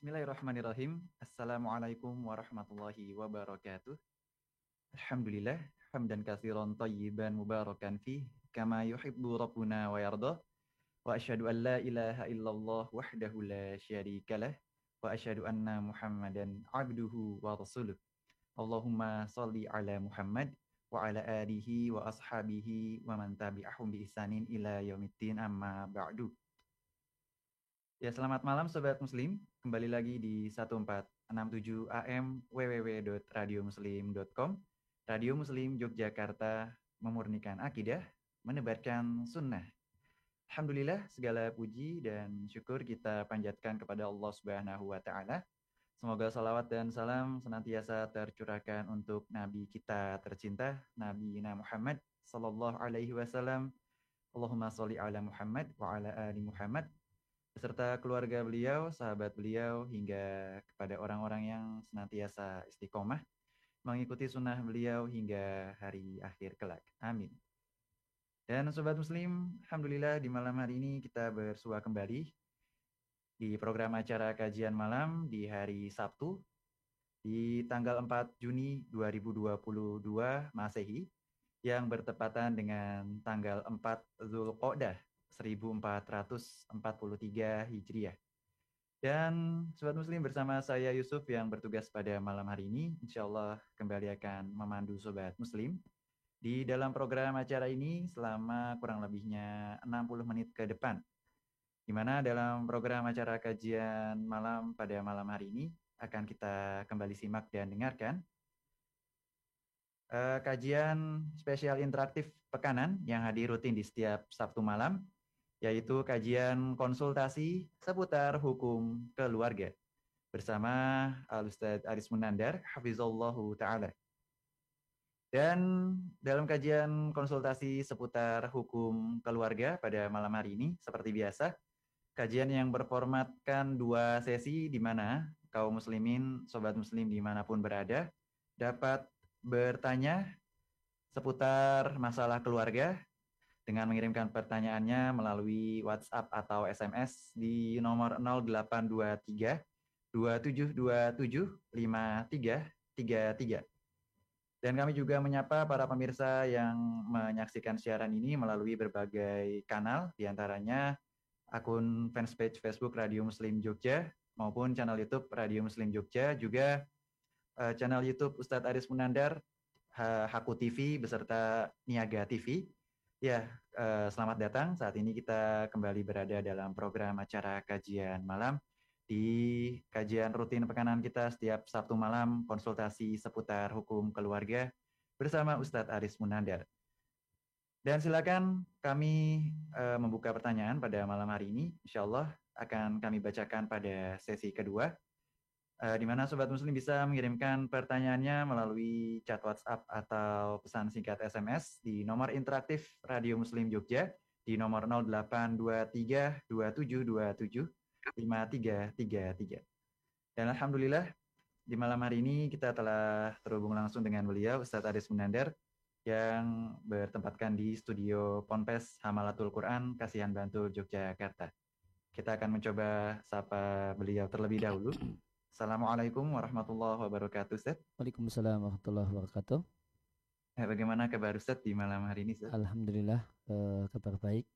Bismillahirrahmanirrahim. Assalamualaikum warahmatullahi wabarakatuh. Alhamdulillah, hamdan katsiran tayyiban mubarakan fi kama yuhibbu rabbuna wa yarda. Wa asyhadu an la ilaha illallah wahdahu la syarikalah wa asyhadu anna Muhammadan abduhu wa rasuluh. Allahumma salli ala Muhammad wa ala alihi wa ashabihi wa man tabi'ahum bi ihsanin ila yaumiddin amma ba'du. Ya, selamat malam sobat muslim. Kembali lagi di 1467 AM www.radiomuslim.com. Radio Muslim Yogyakarta memurnikan akidah, menebarkan sunnah. Alhamdulillah segala puji dan syukur kita panjatkan kepada Allah Subhanahu wa taala. Semoga salawat dan salam senantiasa tercurahkan untuk nabi kita tercinta Nabi Muhammad sallallahu alaihi wasallam. Allahumma sholli ala Muhammad wa ala ali Muhammad beserta keluarga beliau, sahabat beliau hingga kepada orang-orang yang senantiasa istiqomah mengikuti sunnah beliau hingga hari akhir kelak. Amin. Dan Sobat Muslim, Alhamdulillah di malam hari ini kita bersua kembali di program acara kajian malam di hari Sabtu di tanggal 4 Juni 2022 Masehi yang bertepatan dengan tanggal 4 Zulqa'dah 1443 Hijriah. Dan Sobat Muslim bersama saya Yusuf yang bertugas pada malam hari ini, insya Allah kembali akan memandu Sobat Muslim di dalam program acara ini selama kurang lebihnya 60 menit ke depan. Di mana dalam program acara kajian malam pada malam hari ini akan kita kembali simak dan dengarkan uh, kajian spesial interaktif pekanan yang hadir rutin di setiap Sabtu malam, yaitu kajian konsultasi seputar hukum keluarga bersama Al Ustadz Aris Munandar, Hafizallahu Ta'ala. Dan dalam kajian konsultasi seputar hukum keluarga pada malam hari ini, seperti biasa, kajian yang berformatkan dua sesi di mana kaum muslimin, sobat muslim di mana pun berada, dapat bertanya seputar masalah keluarga dengan mengirimkan pertanyaannya melalui WhatsApp atau SMS di nomor 0823 2727 5333. Dan kami juga menyapa para pemirsa yang menyaksikan siaran ini melalui berbagai kanal, di antaranya akun fanspage Facebook Radio Muslim Jogja maupun channel YouTube Radio Muslim Jogja, juga uh, channel YouTube Ustadz Aris Munandar, Haku TV beserta Niaga TV. Ya, uh, selamat datang. Saat ini kita kembali berada dalam program acara kajian malam di kajian rutin pekanan kita setiap Sabtu malam konsultasi seputar hukum keluarga bersama Ustadz Aris Munandar. Dan silakan kami uh, membuka pertanyaan pada malam hari ini. Insya Allah akan kami bacakan pada sesi kedua. Uh, di mana Sobat Muslim bisa mengirimkan pertanyaannya melalui chat WhatsApp atau pesan singkat SMS di nomor interaktif Radio Muslim Jogja di nomor 0823 2727 5333. Dan Alhamdulillah di malam hari ini kita telah terhubung langsung dengan beliau Ustadz Aris Munandar yang bertempatkan di studio Ponpes Hamalatul Quran Kasihan Bantul Yogyakarta. Kita akan mencoba sapa beliau terlebih dahulu. Assalamualaikum warahmatullahi wabarakatuh, Ustaz. Waalaikumsalam warahmatullahi wabarakatuh. Eh, bagaimana kabar Ustaz di malam hari ini, Ustaz? Alhamdulillah, uh, kabar baik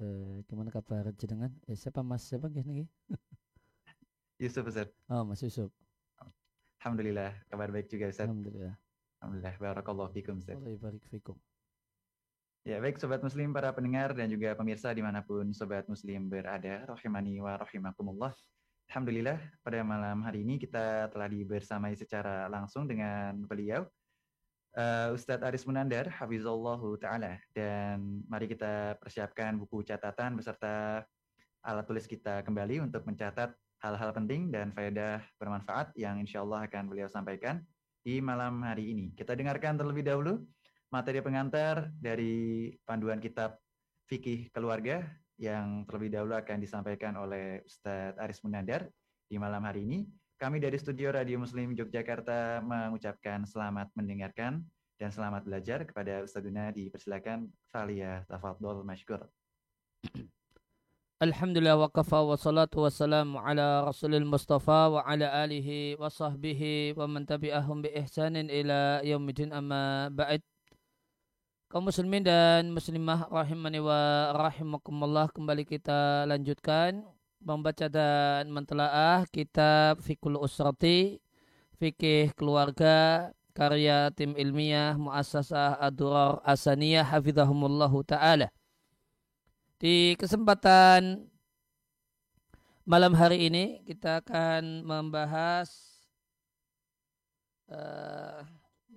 eh, gimana kabar jenengan? Eh, siapa Mas siapa gini? Yusuf Ustaz. Oh, Mas Yusuf. Alhamdulillah, kabar baik juga Ustaz. Alhamdulillah. Alhamdulillah, barakallahu fikum Ustaz. Allah barik fikum. Ya baik Sobat Muslim, para pendengar dan juga pemirsa di mana pun Sobat Muslim berada, rahimani wa rahimakumullah. Alhamdulillah pada malam hari ini kita telah dibersamai secara langsung dengan beliau, uh, Ustadz Aris Munandar, Hafizallahu Ta'ala. Dan mari kita persiapkan buku catatan beserta alat tulis kita kembali untuk mencatat hal-hal penting dan faedah bermanfaat yang insya Allah akan beliau sampaikan di malam hari ini. Kita dengarkan terlebih dahulu materi pengantar dari panduan kitab Fikih Keluarga yang terlebih dahulu akan disampaikan oleh Ustadz Aris Munandar di malam hari ini. Kami dari Studio Radio Muslim Yogyakarta mengucapkan selamat mendengarkan dan selamat belajar kepada Ustadz Duna dipersilakan Valia Tafadol Mashkur. Alhamdulillah wa kafa wa salatu wa salam ala rasulil mustafa wa ala alihi wa sahbihi wa man tabi'ahum bi ihsanin ila yaumidin amma ba'id kaum muslimin dan muslimah rahimani wa rahimakumullah kembali kita lanjutkan membaca dan mentelaah kitab Fikul Usrati Fikih Keluarga karya tim ilmiah Muassasah Ad-Durar Asaniyah hafizahumullahu taala. Di kesempatan malam hari ini kita akan membahas uh,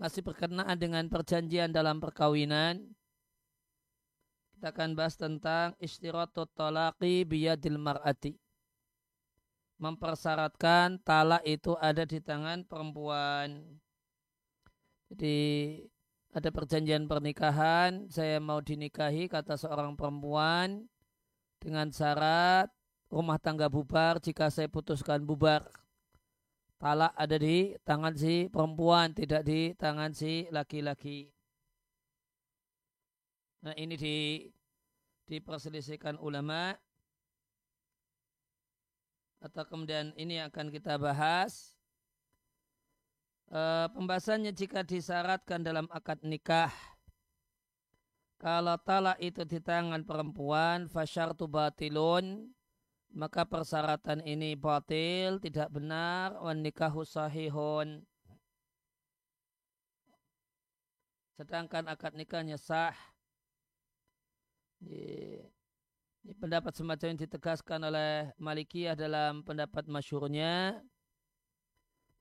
masih berkenaan dengan perjanjian dalam perkawinan. Kita akan bahas tentang istiratut talaqi biyadil mar'ati. Mempersyaratkan talak itu ada di tangan perempuan. Jadi ada perjanjian pernikahan, saya mau dinikahi kata seorang perempuan dengan syarat rumah tangga bubar jika saya putuskan bubar. Talak ada di tangan si perempuan, tidak di tangan si laki-laki. Nah ini di diperselisihkan ulama. Atau kemudian ini akan kita bahas. Uh, pembahasannya jika disyaratkan dalam akad nikah. Kalau talak itu di tangan perempuan fasyartu batilun maka persyaratan ini batil tidak benar wan nikahu sahihun. Sedangkan akad nikahnya sah. Ini pendapat semacam yang ditegaskan oleh Malikiyah dalam pendapat masyurnya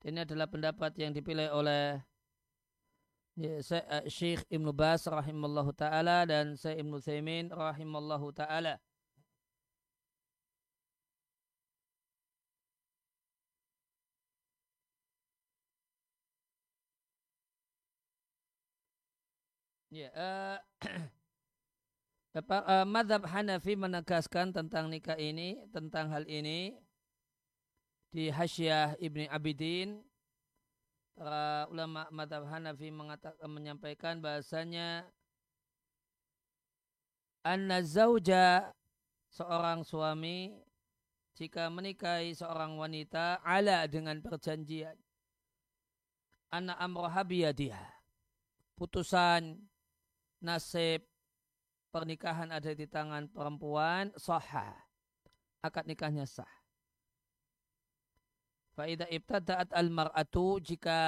ini adalah pendapat yang dipilih oleh ya, eh, Syekh Ibn Bas rahimallahu taala dan Syekh Ibn Thaimin rahimallahu taala. Ya, uh, apa, uh, madhab Hanafi menegaskan tentang nikah ini, tentang hal ini di Hasyiah Ibni Abidin. Para ulama madhab Hanafi mengatakan menyampaikan bahasanya anna zauja seorang suami jika menikahi seorang wanita ala dengan perjanjian. Anna amroha biyadiha putusan nasib pernikahan ada di tangan perempuan sahah akad nikahnya sah. Faida ibtada'at al-mar'atu jika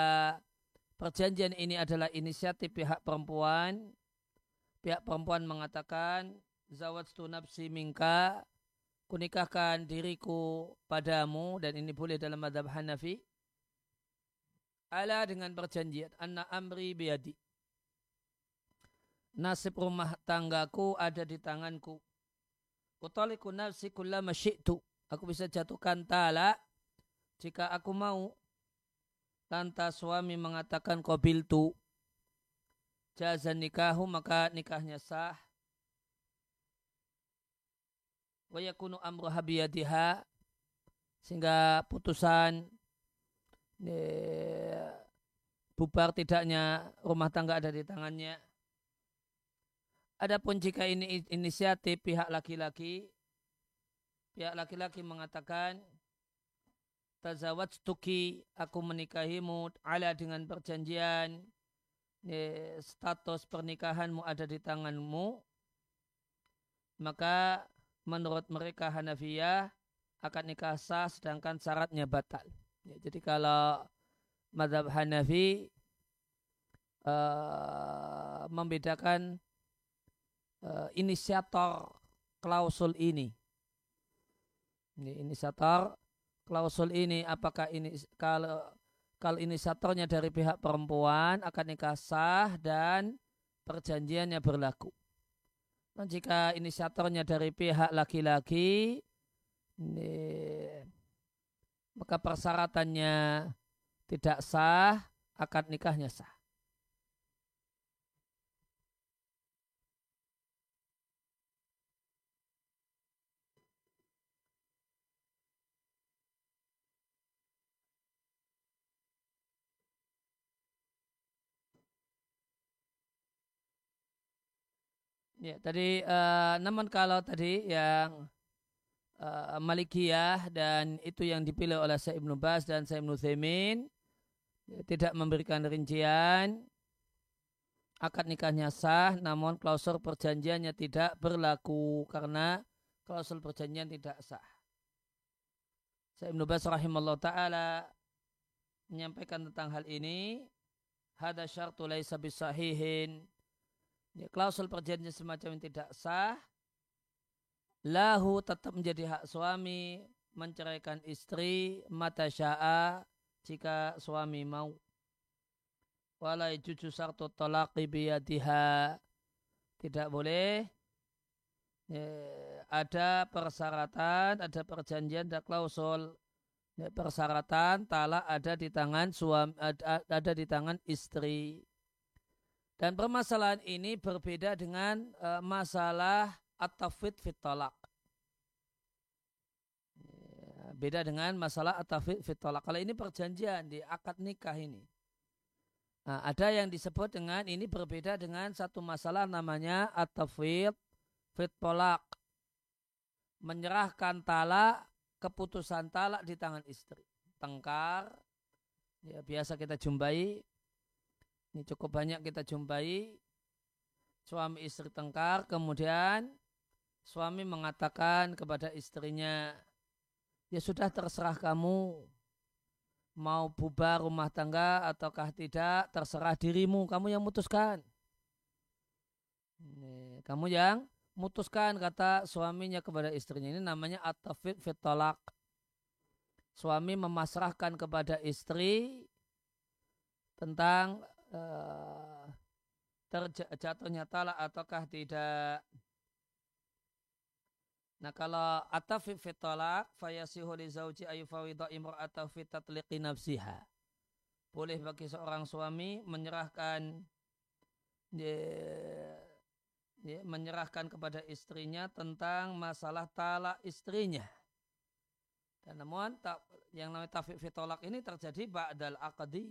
perjanjian ini adalah inisiatif pihak perempuan, pihak perempuan mengatakan zawajtu nafsi minka kunikahkan diriku padamu dan ini boleh dalam madhab Hanafi. Ala dengan perjanjian anna amri biadi nasib rumah tanggaku ada di tanganku. Utaliku nafsi kullama syi'tu aku bisa jatuhkan talak jika aku mau. Lantas suami mengatakan qabil tu jazan nikahu maka nikahnya sah. Wa yakunu amru habiyadiha sehingga putusan eh, bubar tidaknya rumah tangga ada di tangannya Adapun jika ini inisiatif pihak laki-laki, pihak laki-laki mengatakan tazawat tuki aku menikahimu ala dengan perjanjian status pernikahanmu ada di tanganmu maka menurut mereka Hanafiyah akan nikah sah sedangkan syaratnya batal. Ya, jadi kalau madhab Hanafi uh, membedakan uh, inisiator klausul ini. Ini inisiator klausul ini apakah ini kalau kalau inisiatornya dari pihak perempuan akan nikah sah dan perjanjiannya berlaku. Dan jika inisiatornya dari pihak laki-laki, maka persyaratannya tidak sah, akad nikahnya sah. Ya, tadi uh, namun kalau tadi yang uh, Malikiyah dan itu yang dipilih oleh Syekh Ibnu Bas dan Syekh Ibnu Thaimin tidak memberikan rincian akad nikahnya sah namun klausul perjanjiannya tidak berlaku karena klausul perjanjian tidak sah. Syekh Ibnu Bas rahimahullah taala menyampaikan tentang hal ini hada syartu laisa bisahihin ya, klausul perjanjian semacam ini tidak sah. Lahu tetap menjadi hak suami menceraikan istri mata sya'a jika suami mau. Walai juju sartu talaqi biyadiha. Tidak boleh. Ya, ada persyaratan ada perjanjian ada klausul. Ya, persyaratan talak ada di tangan suami ada, ada di tangan istri dan permasalahan ini berbeda dengan uh, masalah at-tafwid fit. Ya, beda dengan masalah at-tafwid fit. Kalau ini perjanjian di akad nikah ini. Nah, ada yang disebut dengan ini berbeda dengan satu masalah namanya at-tafwid fit. Menyerahkan talak, keputusan talak di tangan istri. Tengkar, ya biasa kita jumpai, ini cukup banyak kita jumpai, suami istri tengkar, kemudian suami mengatakan kepada istrinya, ya sudah terserah kamu mau bubar rumah tangga ataukah tidak, terserah dirimu, kamu yang mutuskan. Kamu yang mutuskan kata suaminya kepada istrinya ini namanya atafid fitolak. Suami memasrahkan kepada istri tentang uh, terjatuhnya talak ataukah tidak. Nah kalau atafi fitolak fayasihu li zauji ayu fawidha imra'atahu fi tatliqi nafsiha. Boleh bagi seorang suami menyerahkan ya, ya, menyerahkan kepada istrinya tentang masalah talak istrinya. Dan namun yang namanya tafik fitolak ini terjadi ba'dal aqdi.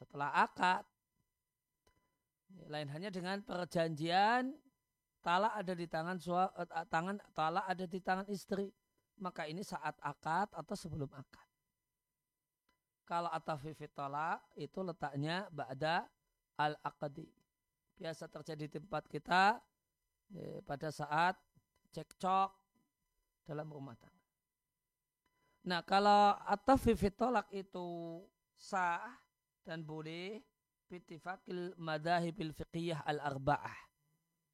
Setelah akad. Lain hanya dengan perjanjian talak ada di tangan uh, tangan talak ada di tangan istri. Maka ini saat akad atau sebelum akad. Kalau atafifi talak itu letaknya ba'da al akadi biasa terjadi di tempat kita eh, pada saat cekcok dalam rumah tangga. Nah kalau atafifi talak itu sah dan boleh bitifakil madahibil fiqiyah al-arba'ah.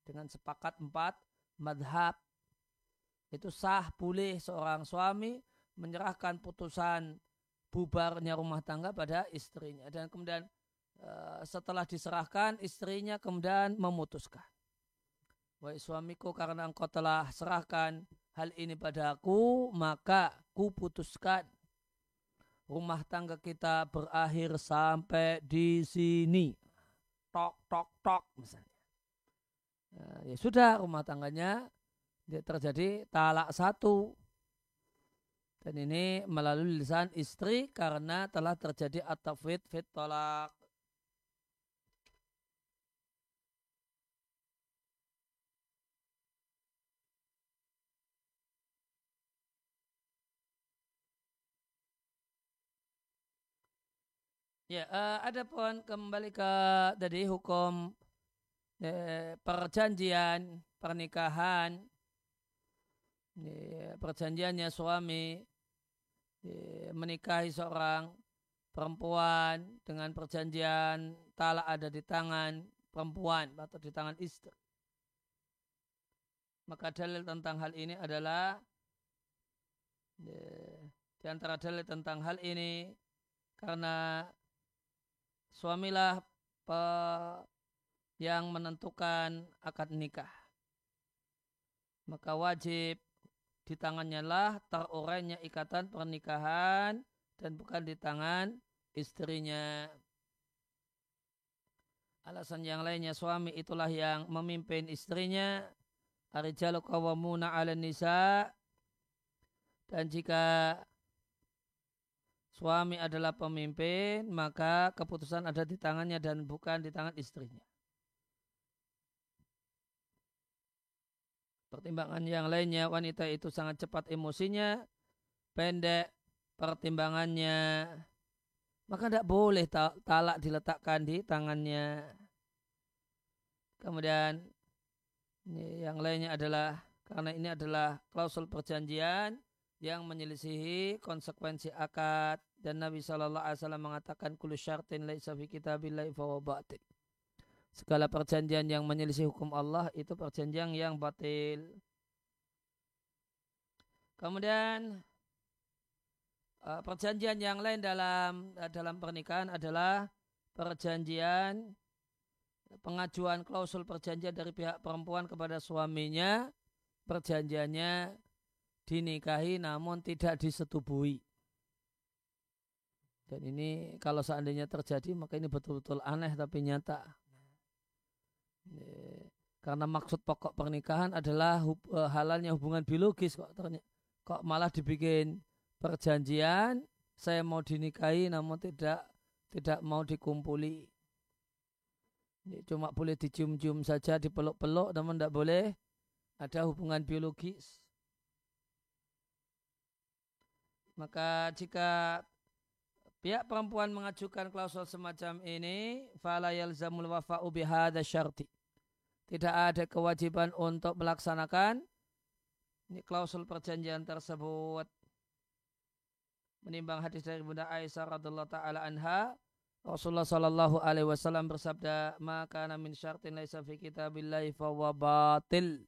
Dengan sepakat empat madhab. Itu sah boleh seorang suami menyerahkan putusan bubarnya rumah tangga pada istrinya. Dan kemudian eh, setelah diserahkan istrinya kemudian memutuskan. Wahai suamiku karena engkau telah serahkan hal ini padaku maka ku putuskan rumah tangga kita berakhir sampai di sini. Tok tok tok misalnya. Ya, ya sudah rumah tangganya. Terjadi talak satu. Dan ini melalui lisan istri karena telah terjadi atafid fit tolak Ya, uh, ada pun kembali ke tadi hukum eh, perjanjian pernikahan. Eh, perjanjiannya suami eh, menikahi seorang perempuan dengan perjanjian talak ada di tangan perempuan atau di tangan istri. Maka dalil tentang hal ini adalah eh, di antara dalil tentang hal ini karena suamilah yang menentukan akad nikah. Maka wajib di tangannya lah terurainya ikatan pernikahan dan bukan di tangan istrinya. Alasan yang lainnya suami itulah yang memimpin istrinya. Arijalu kawamuna ala nisa. Dan jika suami adalah pemimpin, maka keputusan ada di tangannya dan bukan di tangan istrinya. Pertimbangan yang lainnya wanita itu sangat cepat emosinya, pendek pertimbangannya, maka tidak boleh talak diletakkan di tangannya. Kemudian yang lainnya adalah karena ini adalah klausul perjanjian yang menyelisihi konsekuensi akad dan Nabi Shallallahu Alaihi Wasallam mengatakan kullu syartin laisa fi kitabillahi batil. Segala perjanjian yang menyelisih hukum Allah itu perjanjian yang batil. Kemudian eh, perjanjian yang lain dalam eh, dalam pernikahan adalah perjanjian pengajuan klausul perjanjian dari pihak perempuan kepada suaminya perjanjiannya dinikahi namun tidak disetubuhi. Dan ini kalau seandainya terjadi maka ini betul-betul aneh tapi nyata. Karena maksud pokok pernikahan adalah eh, halalnya hubungan biologis kok kok malah dibikin perjanjian saya mau dinikahi namun tidak tidak mau dikumpuli. Cuma boleh dicium-cium saja, dipeluk-peluk namun tidak boleh ada hubungan biologis. Maka jika pihak perempuan mengajukan klausul semacam ini, fala yalzamul wafa'u bihadza syarti. Tidak ada kewajiban untuk melaksanakan ini klausul perjanjian tersebut. Menimbang hadis dari Bunda Aisyah radhiallahu taala anha, Rasulullah sallallahu alaihi wasallam bersabda, "Maka min syartin laisa fi kitabillahi fa batil."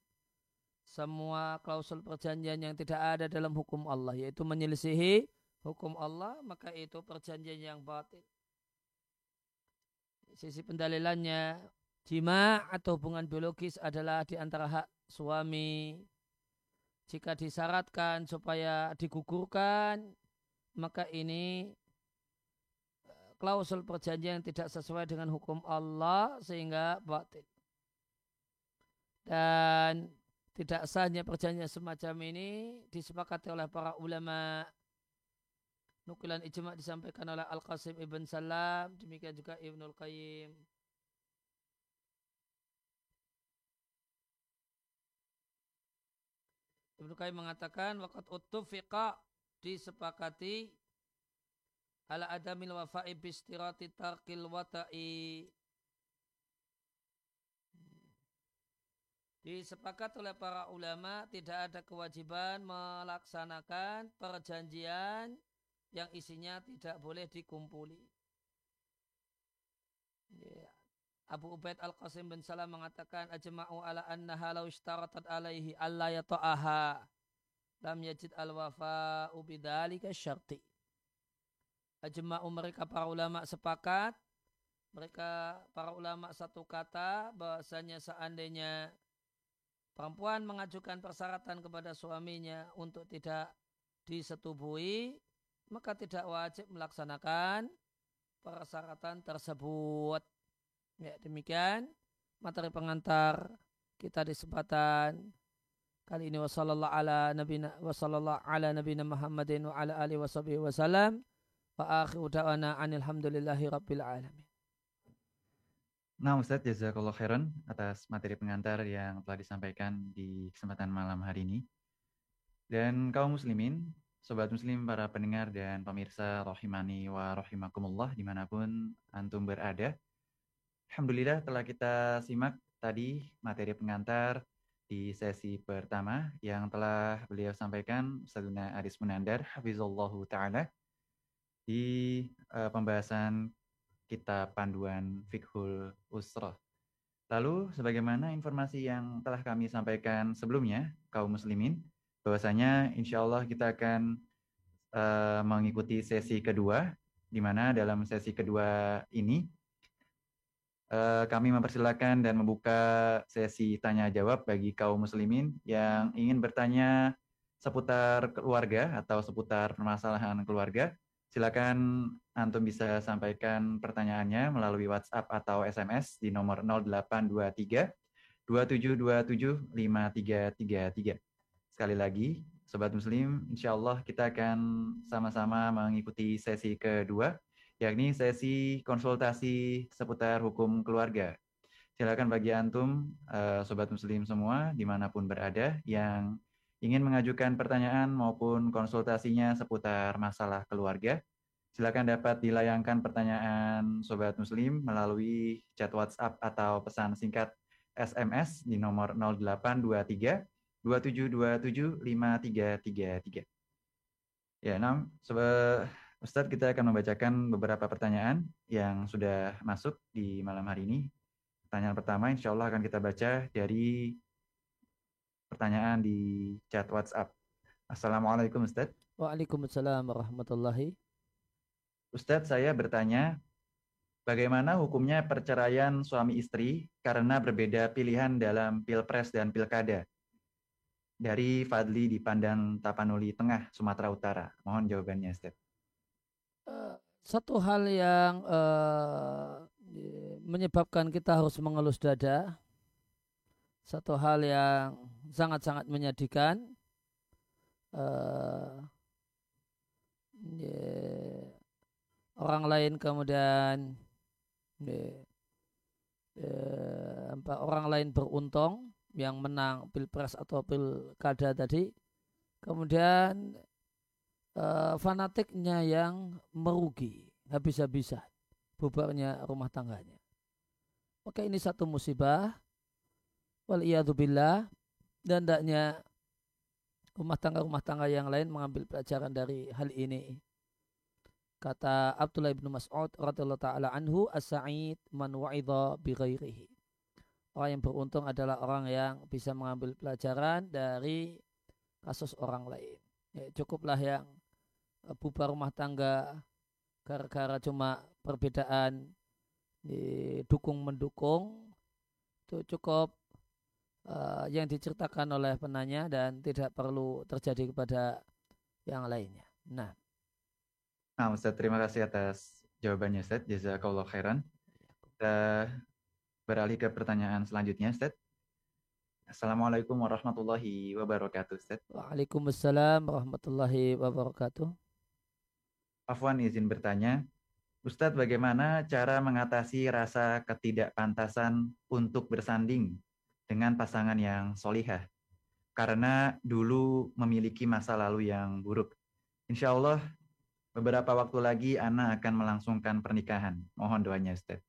semua klausul perjanjian yang tidak ada dalam hukum Allah yaitu menyelisihi hukum Allah maka itu perjanjian yang batil. Sisi pendalilannya jima atau hubungan biologis adalah di antara hak suami. Jika disyaratkan supaya digugurkan maka ini eh, klausul perjanjian yang tidak sesuai dengan hukum Allah sehingga batil. Dan tidak sahnya perjanjian semacam ini disepakati oleh para ulama. Nukilan ijma disampaikan oleh Al-Qasim Ibn Salam, demikian juga Ibnul Qayyim. Ibnu Qayyim mengatakan waqad uttufiqa disepakati ala adamil wafa'i bistirati tarkil wata'i Disepakat oleh para ulama tidak ada kewajiban melaksanakan perjanjian yang isinya tidak boleh dikumpuli. Ya. Abu Ubaid Al-Qasim bin Salam mengatakan ajma'u ala annaha law ishtaratat alaihi alla yata'aha lam yajid al-wafa'u bidzalika syarti. Ajma'u mereka para ulama sepakat mereka para ulama satu kata bahasanya seandainya perempuan mengajukan persyaratan kepada suaminya untuk tidak disetubuhi, maka tidak wajib melaksanakan persyaratan tersebut. Ya, demikian materi pengantar kita di kesempatan kali ini wasallallahu ala nabiyina wasallallahu ala nabiyina Muhammadin wa ala alihi wasallam wa akhiru da'wana anil hamdulillahi rabbil alamin. Nah Ustadz Jazakallah khairan atas materi pengantar yang telah disampaikan di kesempatan malam hari ini. Dan kaum muslimin, sobat muslim, para pendengar dan pemirsa rohimani wa rohimakumullah di mana pun antum berada. Alhamdulillah telah kita simak tadi materi pengantar di sesi pertama yang telah beliau sampaikan Ustazuna Aris Munandar Hafizullahu Ta'ala di uh, pembahasan kitab panduan Fikhul Usroh. Lalu, sebagaimana informasi yang telah kami sampaikan sebelumnya, kaum muslimin, bahwasanya insya Allah kita akan uh, mengikuti sesi kedua, di mana dalam sesi kedua ini uh, kami mempersilahkan dan membuka sesi tanya jawab bagi kaum muslimin yang ingin bertanya seputar keluarga atau seputar permasalahan keluarga Silakan antum bisa sampaikan pertanyaannya melalui WhatsApp atau SMS di nomor 0823 2727 5333. Sekali lagi, Sobat Muslim, insya Allah kita akan sama-sama mengikuti sesi kedua, yakni sesi konsultasi seputar hukum keluarga. silakan bagi antum, uh, sobat muslim semua, di mana pun berada, yang ingin mengajukan pertanyaan maupun konsultasinya seputar masalah keluarga, silakan dapat dilayangkan pertanyaan sobat muslim melalui chat WhatsApp atau pesan singkat SMS di nomor 0823 2727 5333. Ya, sobat Ustadz kita akan membacakan beberapa pertanyaan yang sudah masuk di malam hari ini. Pertanyaan pertama insya Allah akan kita baca dari pertanyaan di chat WhatsApp. Assalamualaikum Ustaz. Waalaikumsalam warahmatullahi. Ustadz saya bertanya, bagaimana hukumnya perceraian suami istri karena berbeda pilihan dalam pilpres dan pilkada? Dari Fadli di Pandan Tapanuli Tengah, Sumatera Utara. Mohon jawabannya, Ustaz. Uh, satu hal yang uh, menyebabkan kita harus mengelus dada. Satu hal yang sangat-sangat menyedihkan. Uh, yeah, orang lain kemudian yeah, yeah, orang lain beruntung yang menang pilpres atau pilkada tadi. Kemudian uh, fanatiknya yang merugi habis-habisan bubarnya rumah tangganya. Maka ini satu musibah. Wal dan hendaknya rumah tangga-rumah tangga yang lain mengambil pelajaran dari hal ini. Kata Abdullah bin Mas'ud radhiyallahu taala anhu as-sa'id man wa'idha bi ghairihi. Orang yang beruntung adalah orang yang bisa mengambil pelajaran dari kasus orang lain. Ya, cukuplah yang bubar rumah tangga gara-gara cuma perbedaan dukung mendukung itu cukup uh, yang diceritakan oleh penanya dan tidak perlu terjadi kepada yang lainnya. Nah, nah Ustaz, terima kasih atas jawabannya Ustaz. Jazakallah khairan. Kita beralih ke pertanyaan selanjutnya Ustaz. Assalamualaikum warahmatullahi wabarakatuh Ustaz. Waalaikumsalam warahmatullahi wabarakatuh. Afwan izin bertanya, Ustadz, bagaimana cara mengatasi rasa ketidakpantasan untuk bersanding dengan pasangan yang solihah? Karena dulu memiliki masa lalu yang buruk. Insya Allah, beberapa waktu lagi Ana akan melangsungkan pernikahan. Mohon doanya, Ustadz.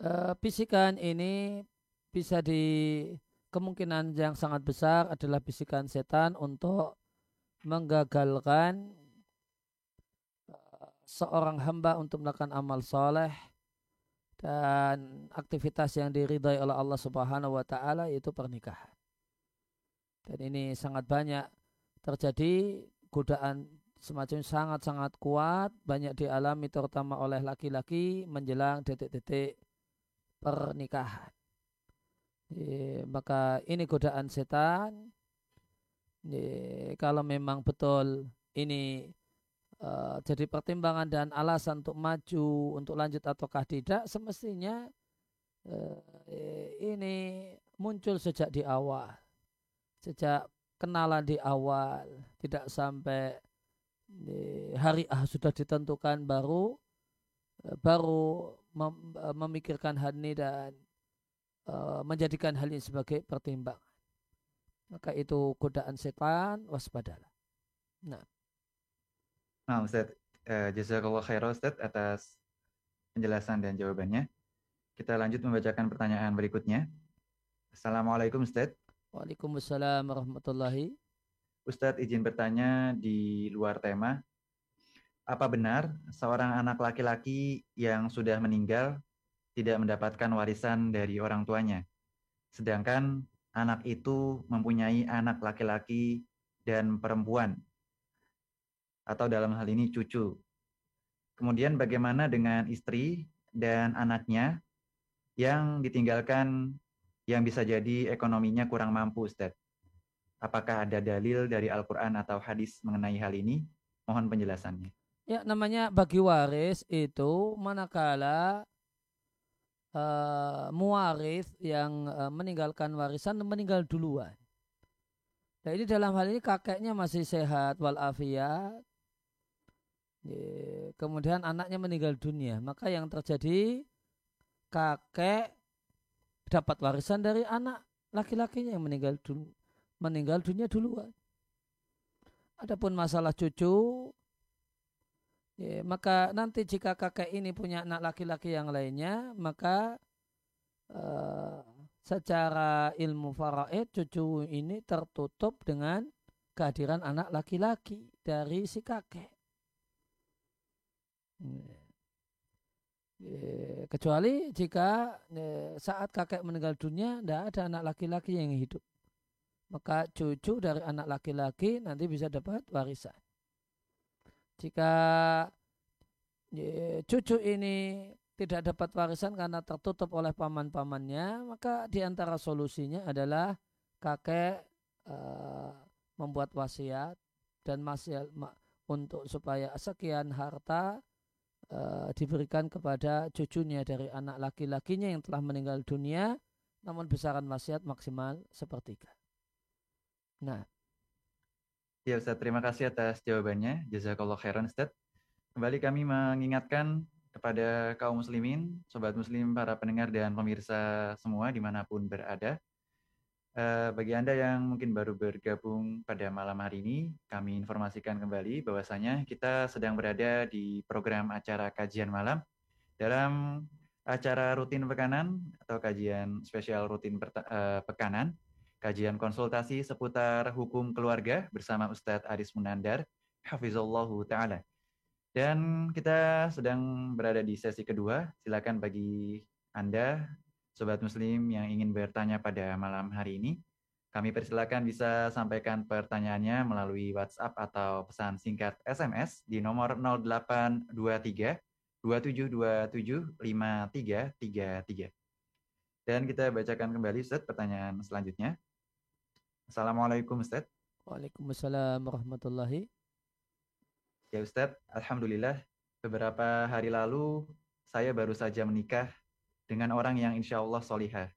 Uh, bisikan ini bisa di kemungkinan yang sangat besar adalah bisikan setan untuk menggagalkan seorang hamba untuk melakukan amal soleh dan aktivitas yang diridhai oleh Allah Subhanahu wa taala yaitu pernikahan. Dan ini sangat banyak terjadi godaan semacam sangat-sangat kuat banyak dialami terutama oleh laki-laki menjelang detik-detik pernikahan. E, maka ini godaan setan. E, kalau memang betul ini uh, jadi pertimbangan dan alasan untuk maju untuk lanjut ataukah tidak semestinya uh, ini muncul sejak di awal sejak kenalan di awal tidak sampai di hari ah sudah ditentukan baru baru mem, uh, memikirkan hal ini dan uh, menjadikan hal ini sebagai pertimbangan maka itu godaan setan waspadalah nah Nah, Ustaz, uh, jazakallah khairan Ustaz atas penjelasan dan jawabannya. Kita lanjut membacakan pertanyaan berikutnya. Assalamualaikum Ustaz. Waalaikumsalam warahmatullahi. Ustadz izin bertanya di luar tema. Apa benar seorang anak laki-laki yang sudah meninggal tidak mendapatkan warisan dari orang tuanya? Sedangkan anak itu mempunyai anak laki-laki dan perempuan atau dalam hal ini cucu. Kemudian bagaimana dengan istri dan anaknya yang ditinggalkan yang bisa jadi ekonominya kurang mampu, Ustaz? Apakah ada dalil dari Al-Quran atau hadis mengenai hal ini? Mohon penjelasannya. Ya, namanya bagi waris itu manakala uh, muwaris yang uh, meninggalkan warisan meninggal duluan. Nah ini dalam hal ini kakeknya masih sehat walafiat, kemudian anaknya meninggal dunia maka yang terjadi kakek dapat warisan dari anak laki-lakinya yang meninggal dunia, meninggal dunia duluan. Adapun masalah cucu, ya, maka nanti jika kakek ini punya anak laki-laki yang lainnya, maka uh, secara ilmu faraid cucu ini tertutup dengan kehadiran anak laki-laki dari si kakek. Ya, kecuali jika ya, saat kakek meninggal dunia tidak ada anak laki-laki yang hidup maka cucu dari anak laki-laki nanti bisa dapat warisan. Jika cucu ini tidak dapat warisan karena tertutup oleh paman-pamannya, maka di antara solusinya adalah kakek uh, membuat wasiat dan masih untuk supaya sekian harta uh, diberikan kepada cucunya dari anak laki-lakinya yang telah meninggal dunia, namun besaran wasiat maksimal sepertiga. Nah. Ya Ustaz, terima kasih atas jawabannya. Jazakallah khairan Ustaz. Kembali kami mengingatkan kepada kaum muslimin, sobat muslim, para pendengar dan pemirsa semua di mana pun berada. Uh, bagi Anda yang mungkin baru bergabung pada malam hari ini, kami informasikan kembali bahwasanya kita sedang berada di program acara kajian malam dalam acara rutin pekanan atau kajian spesial rutin uh, pekanan kajian konsultasi seputar hukum keluarga bersama Ustadz Aris Munandar, Hafizullahu Ta'ala. Dan kita sedang berada di sesi kedua. Silakan bagi Anda, Sobat Muslim yang ingin bertanya pada malam hari ini, kami persilakan bisa sampaikan pertanyaannya melalui WhatsApp atau pesan singkat SMS di nomor 0823 2727 5333. Dan kita bacakan kembali Ustaz pertanyaan selanjutnya. Assalamualaikum Ustaz. Waalaikumsalam warahmatullahi. Ya Ustaz, Alhamdulillah beberapa hari lalu saya baru saja menikah dengan orang yang insya Allah solihah.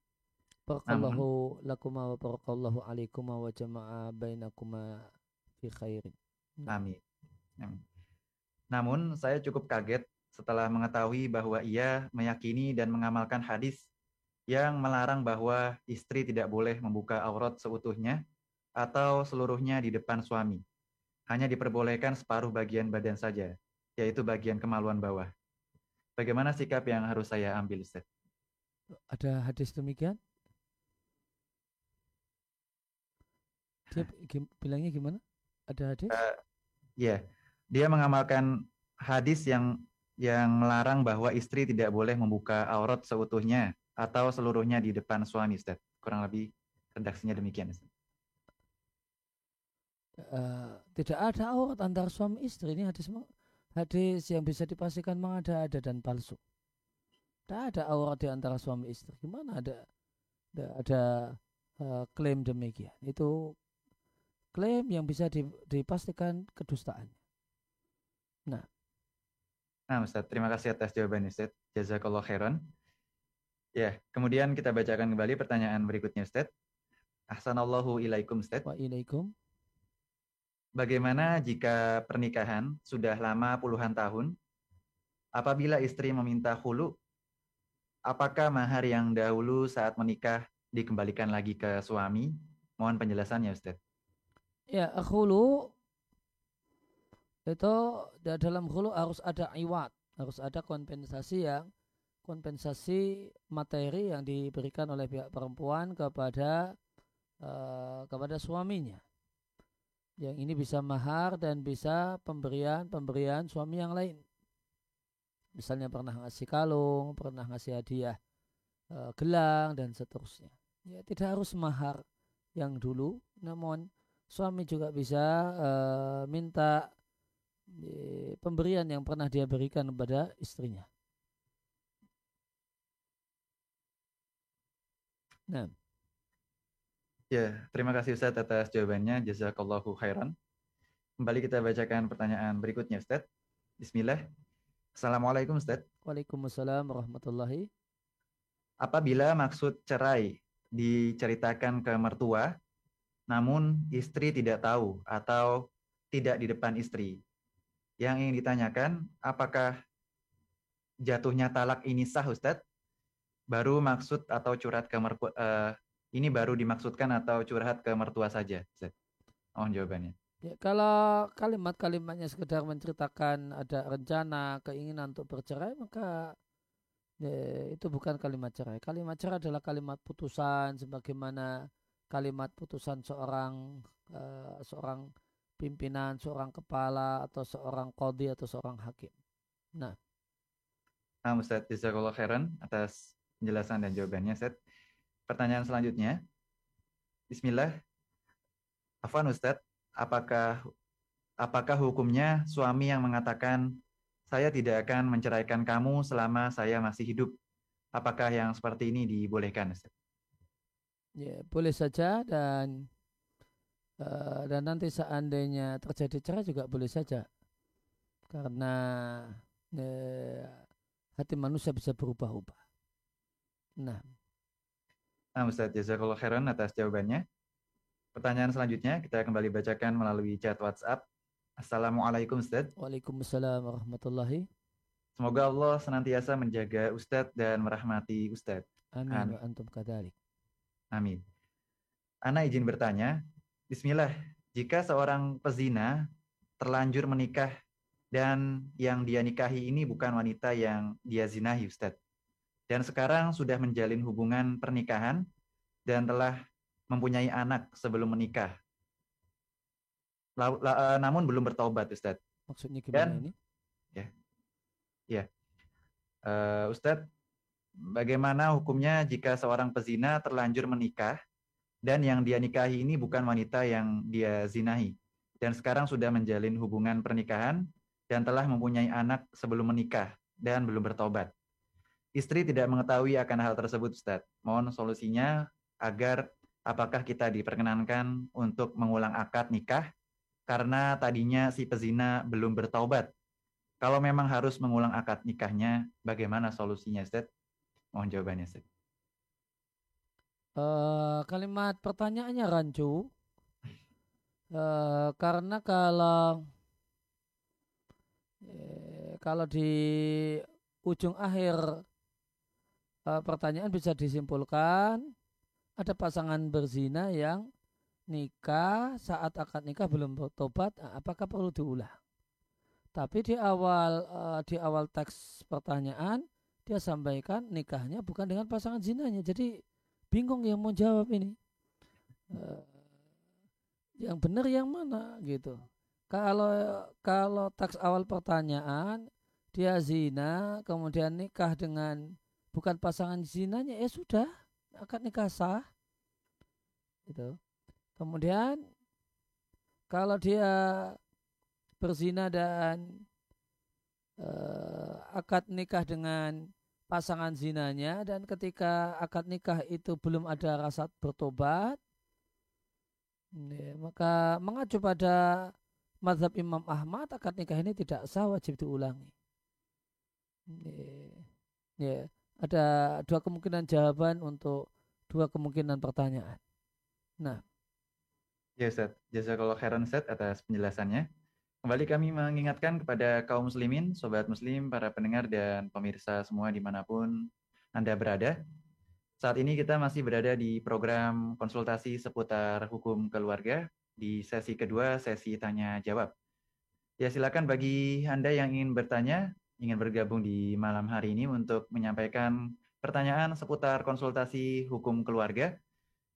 Barakallahu lakuma wa barakallahu alaikuma wa jama'a bainakuma fi khairin. Amin. Amin. Namun saya cukup kaget setelah mengetahui bahwa ia meyakini dan mengamalkan hadis yang melarang bahwa istri tidak boleh membuka aurat seutuhnya atau seluruhnya di depan suami. Hanya diperbolehkan separuh bagian badan saja, yaitu bagian kemaluan bawah. Bagaimana sikap yang harus saya ambil, Ustaz? Ada hadis demikian? Dia bilangnya gimana? Ada hadis? Uh, ya, dia mengamalkan hadis yang yang melarang bahwa istri tidak boleh membuka aurat seutuhnya atau seluruhnya di depan suami, Ustaz. Kurang lebih redaksinya demikian, Ustaz. Uh, tidak ada aurat antara suami istri ini hadis hadis yang bisa dipastikan mengada ada dan palsu. Tidak ada aurat di antara suami istri. Gimana ada ada, ada uh, klaim demikian? Itu klaim yang bisa dipastikan kedustaan. Nah. Nah, Ustaz, terima kasih atas jawabannya, Ustaz. Jazakallah khairan. Ya, kemudian kita bacakan kembali pertanyaan berikutnya, Ustaz. Ahsanallahu ilaikum, Ustaz. Wa ilaikum. Bagaimana jika pernikahan sudah lama puluhan tahun, apabila istri meminta hulu, apakah mahar yang dahulu saat menikah dikembalikan lagi ke suami? Mohon penjelasannya, Ustaz. Ya, hulu itu dalam hulu harus ada iwat, harus ada kompensasi yang kompensasi materi yang diberikan oleh pihak perempuan kepada uh, kepada suaminya. Yang ini bisa mahar dan bisa pemberian-pemberian suami yang lain. Misalnya pernah ngasih kalung, pernah ngasih hadiah uh, gelang dan seterusnya. Ya tidak harus mahar yang dulu, namun suami juga bisa uh, minta pemberian yang pernah dia berikan kepada istrinya. Nah. Ya, terima kasih Ustaz atas jawabannya. Jazakallahu khairan. Kembali kita bacakan pertanyaan berikutnya Ustaz. Bismillah. Assalamualaikum Ustaz. Waalaikumsalam warahmatullahi. Apabila maksud cerai diceritakan ke mertua, namun istri tidak tahu atau tidak di depan istri. Yang ingin ditanyakan, apakah jatuhnya talak ini sah Ustadz? Baru maksud atau curhat ke mertua uh, ini baru dimaksudkan atau curhat ke mertua saja? Ustaz? Oh jawabannya. Ya, kalau kalimat-kalimatnya sekedar menceritakan ada rencana, keinginan untuk bercerai, maka ya, itu bukan kalimat cerai. Kalimat cerai adalah kalimat putusan, sebagaimana kalimat putusan seorang uh, seorang pimpinan, seorang kepala, atau seorang kodi, atau seorang hakim. Nah. Nah, Ustaz Jazakallah khairan atas penjelasan dan jawabannya, Ustaz. Pertanyaan selanjutnya. Bismillah. Afwan Ustaz, apakah apakah hukumnya suami yang mengatakan saya tidak akan menceraikan kamu selama saya masih hidup? Apakah yang seperti ini dibolehkan, Ustaz? Ya, boleh saja dan uh, dan nanti seandainya terjadi cerai juga boleh saja. Karena uh, hati manusia bisa berubah-ubah. Nah, Nah, Ustaz Jazakallah khairan atas jawabannya. Pertanyaan selanjutnya kita kembali bacakan melalui chat WhatsApp. Assalamualaikum Ustaz. Waalaikumsalam warahmatullahi. Semoga Allah senantiasa menjaga Ustadz dan merahmati Ustadz. Amin wa antum kadalik. Amin. Ana izin bertanya, Bismillah, jika seorang pezina terlanjur menikah dan yang dia nikahi ini bukan wanita yang dia zinahi Ustadz dan sekarang sudah menjalin hubungan pernikahan dan telah mempunyai anak sebelum menikah. La, la, eh, namun belum bertobat, Ustadz. Maksudnya gimana dan, ini? Ya, ya, uh, Ustadz, bagaimana hukumnya jika seorang pezina terlanjur menikah dan yang dia nikahi ini bukan wanita yang dia zinahi dan sekarang sudah menjalin hubungan pernikahan dan telah mempunyai anak sebelum menikah dan belum bertobat. Istri tidak mengetahui akan hal tersebut, Ustadz. Mohon solusinya agar apakah kita diperkenankan untuk mengulang akad nikah karena tadinya si pezina belum bertaubat. Kalau memang harus mengulang akad nikahnya, bagaimana solusinya, Ustadz? Mohon jawabannya, Ustadz. Uh, kalimat pertanyaannya rancu. Uh, karena kalau eh, kalau di ujung akhir uh, pertanyaan bisa disimpulkan. Ada pasangan berzina yang nikah saat akad nikah belum bertobat nah, apakah perlu diulang? Tapi di awal uh, di awal teks pertanyaan dia sampaikan nikahnya bukan dengan pasangan zinanya. Jadi bingung yang mau jawab ini. Yang benar yang mana gitu. Kalau kalau teks awal pertanyaan dia zina kemudian nikah dengan bukan pasangan zinanya ya sudah akan nikah sah. Itu kemudian kalau dia berzina dan uh, akad nikah dengan pasangan zinanya dan ketika akad nikah itu belum ada rasa bertobat ya, maka mengacu pada mazhab Imam Ahmad akad nikah ini tidak sah wajib diulangi. Ya, ya ada dua kemungkinan jawaban untuk dua kemungkinan pertanyaan. Nah. Ya Ustaz, jazakallah khairan Ustaz atas penjelasannya. Kembali kami mengingatkan kepada kaum muslimin, sobat muslim, para pendengar dan pemirsa semua di mana pun Anda berada. Saat ini kita masih berada di program konsultasi seputar hukum keluarga di sesi kedua, sesi tanya jawab. Ya silakan bagi Anda yang ingin bertanya, ingin bergabung di malam hari ini untuk menyampaikan pertanyaan seputar konsultasi hukum keluarga.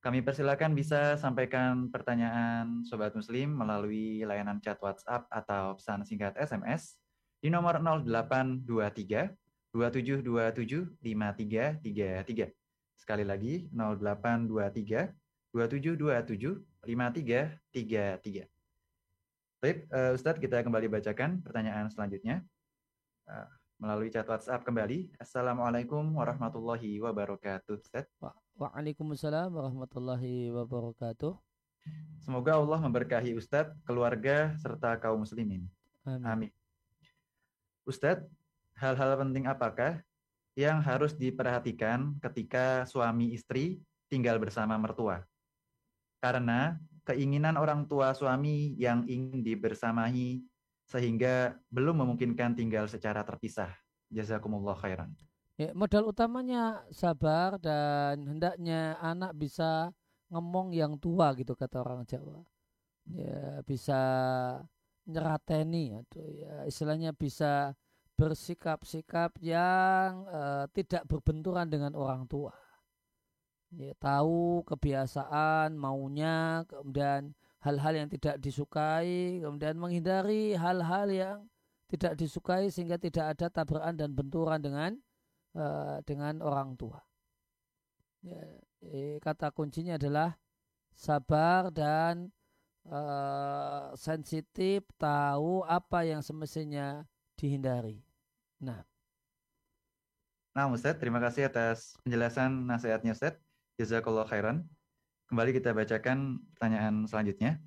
Kami persilakan bisa sampaikan pertanyaan Sobat Muslim melalui layanan chat WhatsApp atau pesan singkat SMS di nomor 0823 2727 5333. Sekali lagi 0823 2727 5333. Baik, Ustadz kita kembali bacakan pertanyaan selanjutnya. Ah, melalui chat WhatsApp kembali. Assalamualaikum warahmatullahi wabarakatuh. Ustaz. Waalaikumsalam warahmatullahi wabarakatuh. Semoga Allah memberkahi Ustadz, keluarga, serta kaum muslimin. Amin. Amin. Ustadz, hal-hal penting apakah yang harus diperhatikan ketika suami istri tinggal bersama mertua? Karena keinginan orang tua suami yang ingin dibersamahi sehingga belum memungkinkan tinggal secara terpisah. Jazakumullah khairan. Ya, modal utamanya sabar dan hendaknya anak bisa ngomong yang tua gitu kata orang Jawa. Ya, bisa nyerateni atau ya istilahnya bisa bersikap-sikap yang uh, tidak berbenturan dengan orang tua. Ya, tahu kebiasaan, maunya, kemudian hal-hal yang tidak disukai, kemudian menghindari hal-hal yang tidak disukai sehingga tidak ada tabrakan dan benturan dengan uh, dengan orang tua. Ya, kata kuncinya adalah sabar dan uh, sensitif, tahu apa yang semestinya dihindari. Nah. Nah, Ustaz, terima kasih atas penjelasan nasihatnya, Ustaz. Jazakallah khairan. Kembali kita bacakan pertanyaan selanjutnya.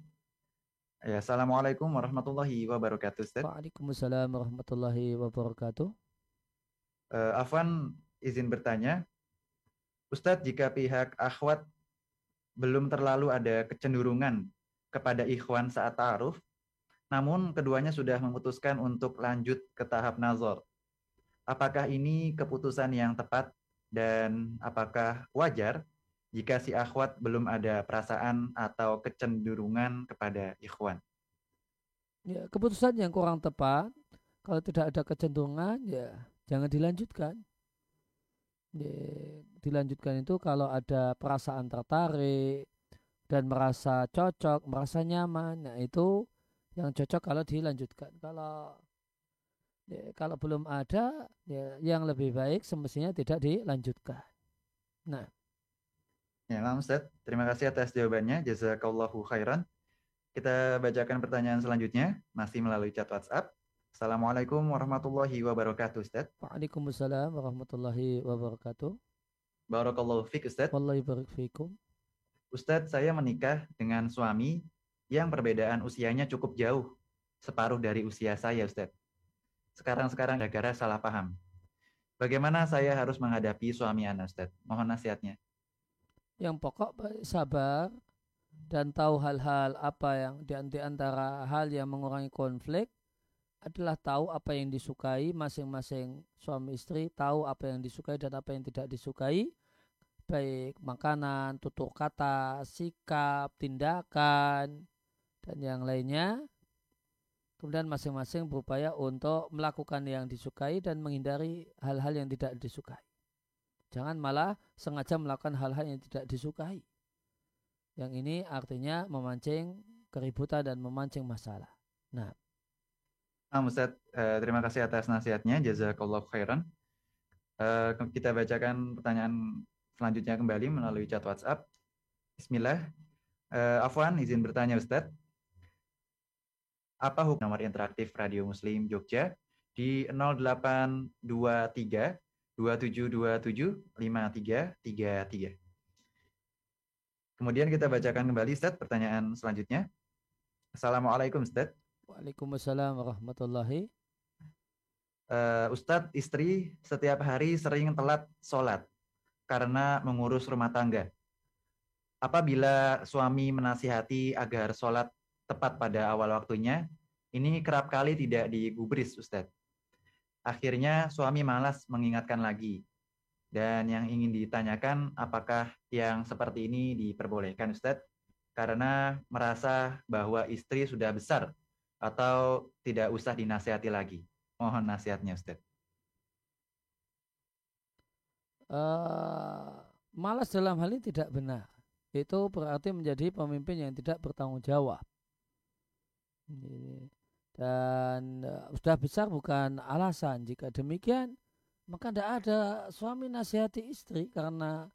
Ya, Assalamualaikum warahmatullahi wabarakatuh, Ustaz. Waalaikumsalam warahmatullahi wabarakatuh. Uh, Afwan izin bertanya, Ustadz jika pihak akhwat belum terlalu ada kecenderungan kepada ikhwan saat ta'aruf, namun keduanya sudah memutuskan untuk lanjut ke tahap nazar. Apakah ini keputusan yang tepat dan apakah wajar jika si akhwat belum ada perasaan atau kecenderungan kepada ikhwan? Ya, keputusan yang kurang tepat kalau tidak ada kecenderungan ya jangan dilanjutkan. Ya, dilanjutkan itu kalau ada perasaan tertarik dan merasa cocok, merasa nyaman, nah itu yang cocok kalau dilanjutkan. Kalau ya, kalau belum ada, ya, yang lebih baik semestinya tidak dilanjutkan. Nah. Ya, Ustaz. Terima kasih atas jawabannya. Jazakallahu khairan. Kita bacakan pertanyaan selanjutnya, masih melalui chat WhatsApp. Assalamualaikum warahmatullahi wabarakatuh, Ustaz. Waalaikumsalam warahmatullahi wabarakatuh. Barakallahu fiqh, Ustaz. Wallahi barik fikum. Ustadz, saya menikah dengan suami yang perbedaan usianya cukup jauh, separuh dari usia saya, Ustadz. Sekarang-sekarang gara-gara salah paham. Bagaimana saya harus menghadapi suami Anda, Ustadz? Mohon nasihatnya. Yang pokok sabar dan tahu hal-hal apa yang di antara hal yang mengurangi konflik adalah tahu apa yang disukai masing-masing suami istri tahu apa yang disukai dan apa yang tidak disukai. Baik makanan, tutur kata, sikap, tindakan dan yang lainnya. Kemudian masing-masing berupaya untuk melakukan yang disukai dan menghindari hal-hal yang tidak disukai jangan malah sengaja melakukan hal-hal yang tidak disukai yang ini artinya memancing keributan dan memancing masalah nah Nah, Ustaz, uh, terima kasih atas nasihatnya. Jazakallah khairan. Uh, kita bacakan pertanyaan selanjutnya kembali melalui chat WhatsApp. Bismillah. Uh, Afwan, izin bertanya Ustaz. Apa hukum nomor interaktif Radio Muslim Jogja di 0823 2727 5333. Kemudian kita bacakan kembali Ustaz pertanyaan selanjutnya. Assalamualaikum Ustaz. Waalaikumsalam warahmatullahi. Uh, Ustadz, istri setiap hari sering telat sholat karena mengurus rumah tangga. Apabila suami menasihati agar sholat tepat pada awal waktunya, ini kerap kali tidak digubris, Ustadz. Akhirnya suami malas mengingatkan lagi. Dan yang ingin ditanyakan, apakah yang seperti ini diperbolehkan, Ustadz? Karena merasa bahwa istri sudah besar atau tidak usah dinasihati lagi? Mohon nasihatnya Ustaz. Uh, malas dalam hal ini tidak benar. Itu berarti menjadi pemimpin yang tidak bertanggung jawab. Dan uh, sudah besar bukan alasan. Jika demikian, maka tidak ada suami nasihati istri karena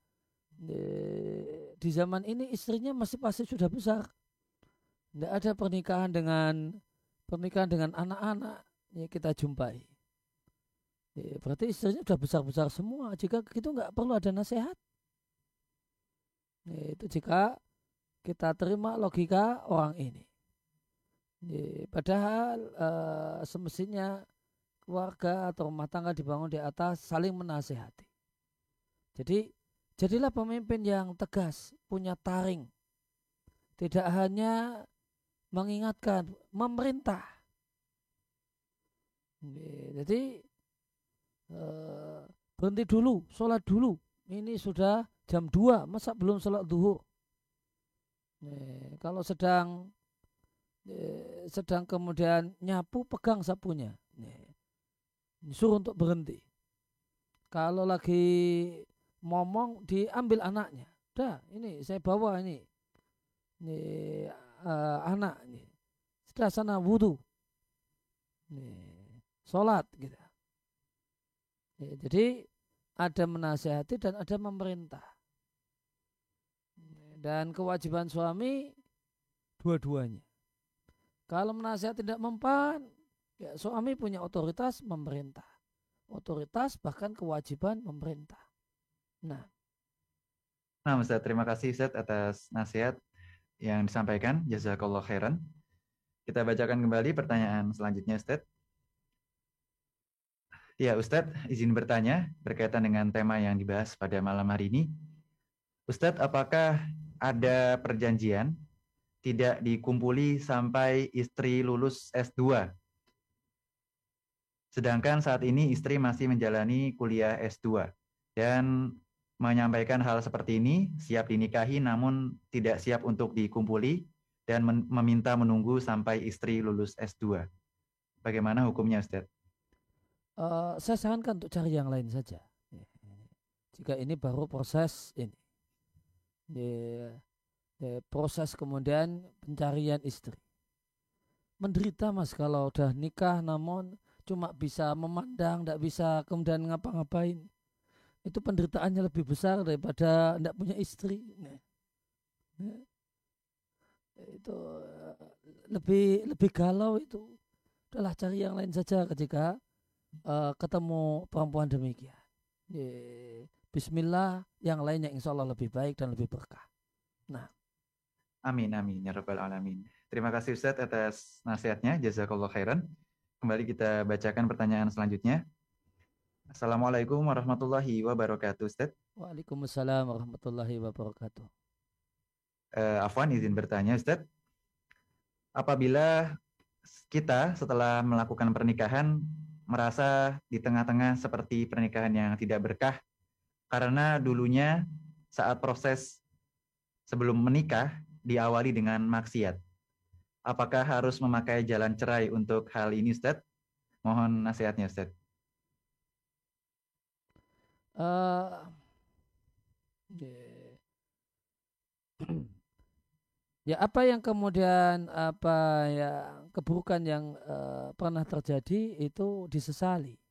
uh, di zaman ini istrinya masih pasti sudah besar. Tidak ada pernikahan dengan pernikahan dengan anak-anak ya kita jumpai. Ya, berarti istrinya sudah besar-besar semua. Jika itu nggak perlu ada nasihat. Itu jika kita terima logika orang ini. Ya, padahal uh, semestinya keluarga atau rumah tangga dibangun di atas saling menasehati. Jadi jadilah pemimpin yang tegas, punya taring. Tidak hanya mengingatkan, memerintah. Jadi eh, berhenti dulu, sholat dulu. Ini sudah jam 2, masa belum sholat duhur? Kalau sedang eh, sedang kemudian nyapu, pegang sapunya. Suruh untuk berhenti. Kalau lagi ngomong, diambil anaknya. Dah, ini saya bawa ini. Ini uh, anak ini. Sudah sana wudhu. Nih, sholat gitu. Ya, jadi ada menasehati dan ada memerintah. Dan kewajiban suami dua-duanya. Kalau menasihat tidak mempan, ya suami punya otoritas memerintah. Otoritas bahkan kewajiban memerintah. Nah. Nah, Ustaz, terima kasih Ustaz atas nasihat yang disampaikan. Jazakallah khairan. Kita bacakan kembali pertanyaan selanjutnya, Ustaz. Ya, Ustadz, izin bertanya berkaitan dengan tema yang dibahas pada malam hari ini. Ustadz, apakah ada perjanjian tidak dikumpuli sampai istri lulus S2? Sedangkan saat ini istri masih menjalani kuliah S2 dan menyampaikan hal seperti ini, siap dinikahi namun tidak siap untuk dikumpuli dan meminta menunggu sampai istri lulus S2. Bagaimana hukumnya Ustadz? uh, saya sarankan untuk cari yang lain saja. Jika ini baru proses ini, ya, ya, proses kemudian pencarian istri. Menderita mas kalau udah nikah namun cuma bisa memandang, tidak bisa kemudian ngapa-ngapain. Itu penderitaannya lebih besar daripada tidak punya istri. Nah, ya. Itu eh, lebih lebih galau itu. Udahlah cari yang lain saja ketika uh, ketemu perempuan demikian. Bismillah, yang lainnya insya Allah lebih baik dan lebih berkah. Nah. Amin, amin, ya Rabbal Alamin. Terima kasih Ustaz atas nasihatnya, jazakallah khairan. Kembali kita bacakan pertanyaan selanjutnya. Assalamualaikum warahmatullahi wabarakatuh Ustaz. Waalaikumsalam warahmatullahi wabarakatuh. Uh, Afwan izin bertanya Ustaz. Apabila kita setelah melakukan pernikahan merasa di tengah-tengah seperti pernikahan yang tidak berkah karena dulunya saat proses sebelum menikah diawali dengan maksiat. Apakah harus memakai jalan cerai untuk hal ini, Ustaz? Mohon nasihatnya, Ustaz. Uh, yeah. Ya apa yang kemudian apa ya keburukan yang uh, pernah terjadi itu disesali.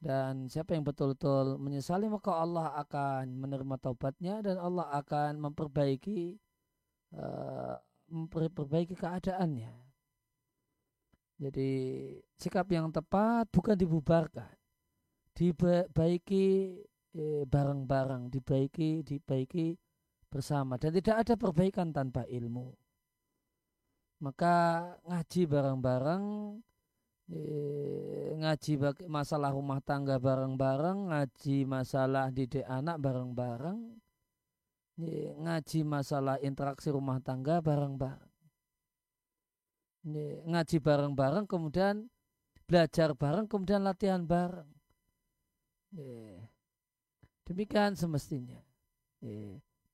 Dan siapa yang betul-betul menyesali maka Allah akan menerima taubatnya dan Allah akan memperbaiki memperbaiki keadaannya. Jadi sikap yang tepat bukan dibubarkan, dibaiki eh, bareng-bareng, dibaiki, dibaiki bersama dan tidak ada perbaikan tanpa ilmu. Maka ngaji bareng-bareng, eh, ngaji masalah rumah tangga bareng-bareng, ngaji masalah didik anak bareng-bareng, ngaji masalah interaksi rumah tangga bareng-bareng. Ngaji bareng-bareng, kemudian belajar bareng, kemudian latihan bareng. Demikian semestinya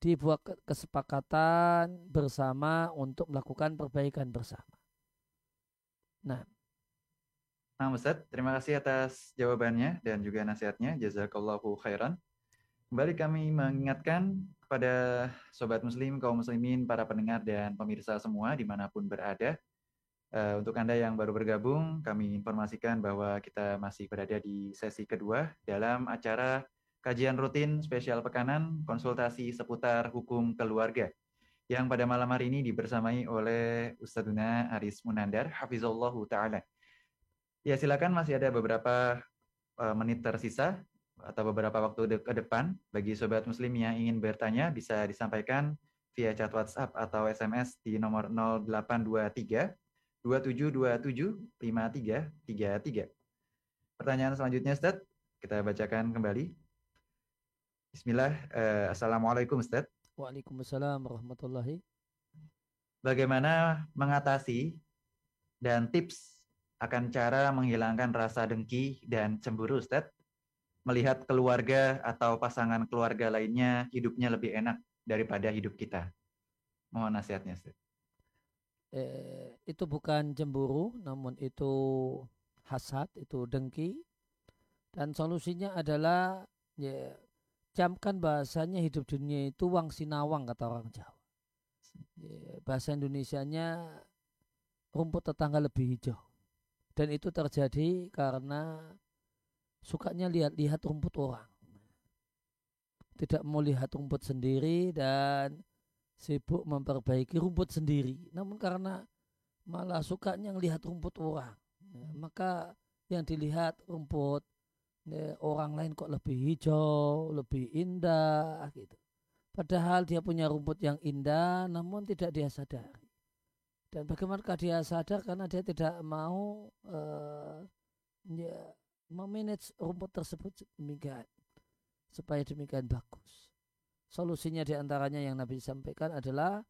dibuat kesepakatan bersama untuk melakukan perbaikan bersama. Nah, Nah, Ustaz, terima kasih atas jawabannya dan juga nasihatnya. Jazakallahu khairan. Kembali kami mengingatkan kepada sobat muslim, kaum muslimin, para pendengar dan pemirsa semua di mana pun berada. Uh, untuk Anda yang baru bergabung, kami informasikan bahwa kita masih berada di sesi kedua dalam acara kajian rutin spesial pekanan konsultasi seputar hukum keluarga yang pada malam hari ini dibersamai oleh Ustadzuna Aris Munandar hafizallahu taala. Ya silakan masih ada beberapa uh, menit tersisa atau beberapa waktu de ke depan bagi sobat muslim yang ingin bertanya bisa disampaikan via chat WhatsApp atau SMS di nomor 0823 2727 5333. Pertanyaan selanjutnya Ustaz, kita bacakan kembali. Bismillah. Uh, Assalamualaikum Ustaz. Waalaikumsalam warahmatullahi. Bagaimana mengatasi dan tips akan cara menghilangkan rasa dengki dan cemburu Ustaz melihat keluarga atau pasangan keluarga lainnya hidupnya lebih enak daripada hidup kita. Mohon nasihatnya, Ustaz. Eh, itu bukan cemburu, namun itu hasad, itu dengki. Dan solusinya adalah ya, camkan bahasanya hidup dunia itu wang sinawang kata orang Jawa. Ya, bahasa Indonesianya rumput tetangga lebih hijau. Dan itu terjadi karena sukanya lihat-lihat rumput orang. Tidak mau lihat rumput sendiri dan sibuk memperbaiki rumput sendiri. Namun karena malah sukanya melihat rumput orang. Ya, maka yang dilihat rumput ya, orang lain kok lebih hijau, lebih indah gitu. Padahal dia punya rumput yang indah namun tidak dia sadari. Dan bagaimanakah dia sadar karena dia tidak mau uh, ya, memanage rumput tersebut demikian supaya demikian bagus. Solusinya di antaranya yang Nabi sampaikan adalah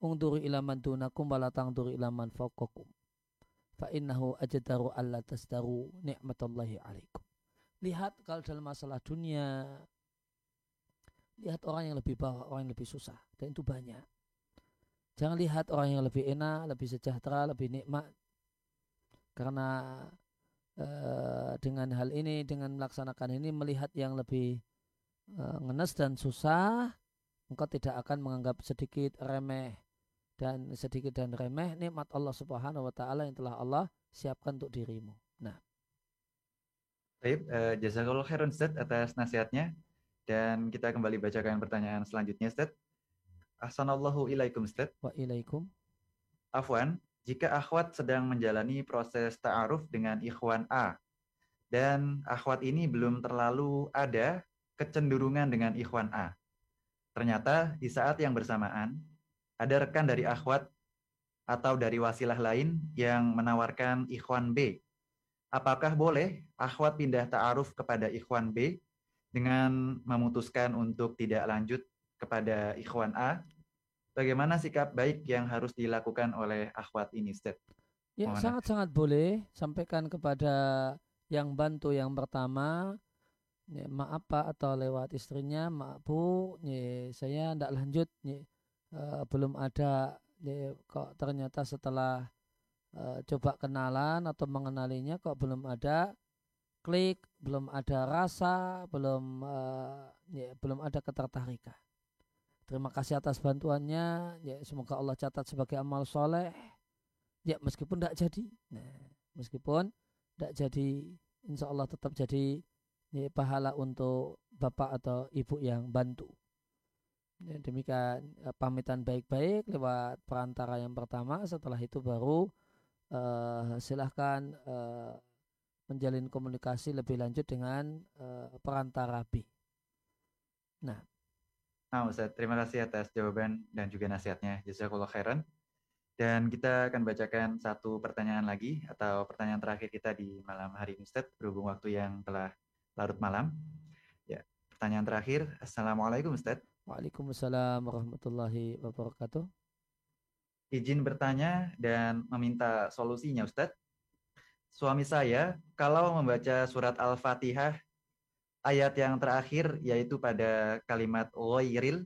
ungduru ilaman dunakum balatang tangduru ilaman fauqakum. Fa innahu ajdaru alla tasdaru ni'matallahi alaikum. Lihat kalau dalam masalah dunia lihat orang yang lebih bawah, orang yang lebih susah dan itu banyak. Jangan lihat orang yang lebih enak, lebih sejahtera, lebih nikmat. Karena Eh, dengan hal ini dengan melaksanakan ini melihat yang lebih uh, ngenes dan susah engkau tidak akan menganggap sedikit remeh dan sedikit dan remeh nikmat Allah Subhanahu wa taala yang telah Allah siapkan untuk dirimu. Nah. Baik, uh, jazakallahu khairan Ustaz atas nasihatnya dan kita kembali bacakan pertanyaan selanjutnya Ustaz. Assalamualaikum ilaikum Ustaz. Wa ilaikum. Afwan, jika akhwat sedang menjalani proses ta'aruf dengan ikhwan A dan akhwat ini belum terlalu ada kecenderungan dengan ikhwan A. Ternyata di saat yang bersamaan ada rekan dari akhwat atau dari wasilah lain yang menawarkan ikhwan B. Apakah boleh akhwat pindah ta'aruf kepada ikhwan B dengan memutuskan untuk tidak lanjut kepada ikhwan A bagaimana sikap baik yang harus dilakukan oleh akhwat ini, Ustaz? Ya, sangat-sangat boleh sampaikan kepada yang bantu yang pertama, ya, maaf Pak atau lewat istrinya, maaf Bu, ya, saya tidak lanjut, ya, uh, belum ada, ya, kok ternyata setelah uh, coba kenalan atau mengenalinya kok belum ada klik, belum ada rasa, belum uh, ya, belum ada ketertarikan. Terima kasih atas bantuannya. Ya, semoga Allah catat sebagai amal soleh. Ya, meskipun tidak jadi. Nah, meskipun tidak jadi, insya Allah tetap jadi ya, pahala untuk bapak atau ibu yang bantu. Ya, demikian ya, pamitan baik-baik lewat perantara yang pertama. Setelah itu baru uh, silahkan uh, menjalin komunikasi lebih lanjut dengan uh, perantara B. Nah, Nah, Ustaz, terima kasih atas jawaban dan juga nasihatnya. Jazakallah khairan. Dan kita akan bacakan satu pertanyaan lagi atau pertanyaan terakhir kita di malam hari ini, Ustaz, berhubung waktu yang telah larut malam. Ya, pertanyaan terakhir. Assalamualaikum, Ustaz. Waalaikumsalam warahmatullahi wabarakatuh. Izin bertanya dan meminta solusinya, Ustaz. Suami saya kalau membaca surat Al-Fatihah ayat yang terakhir yaitu pada kalimat ghairil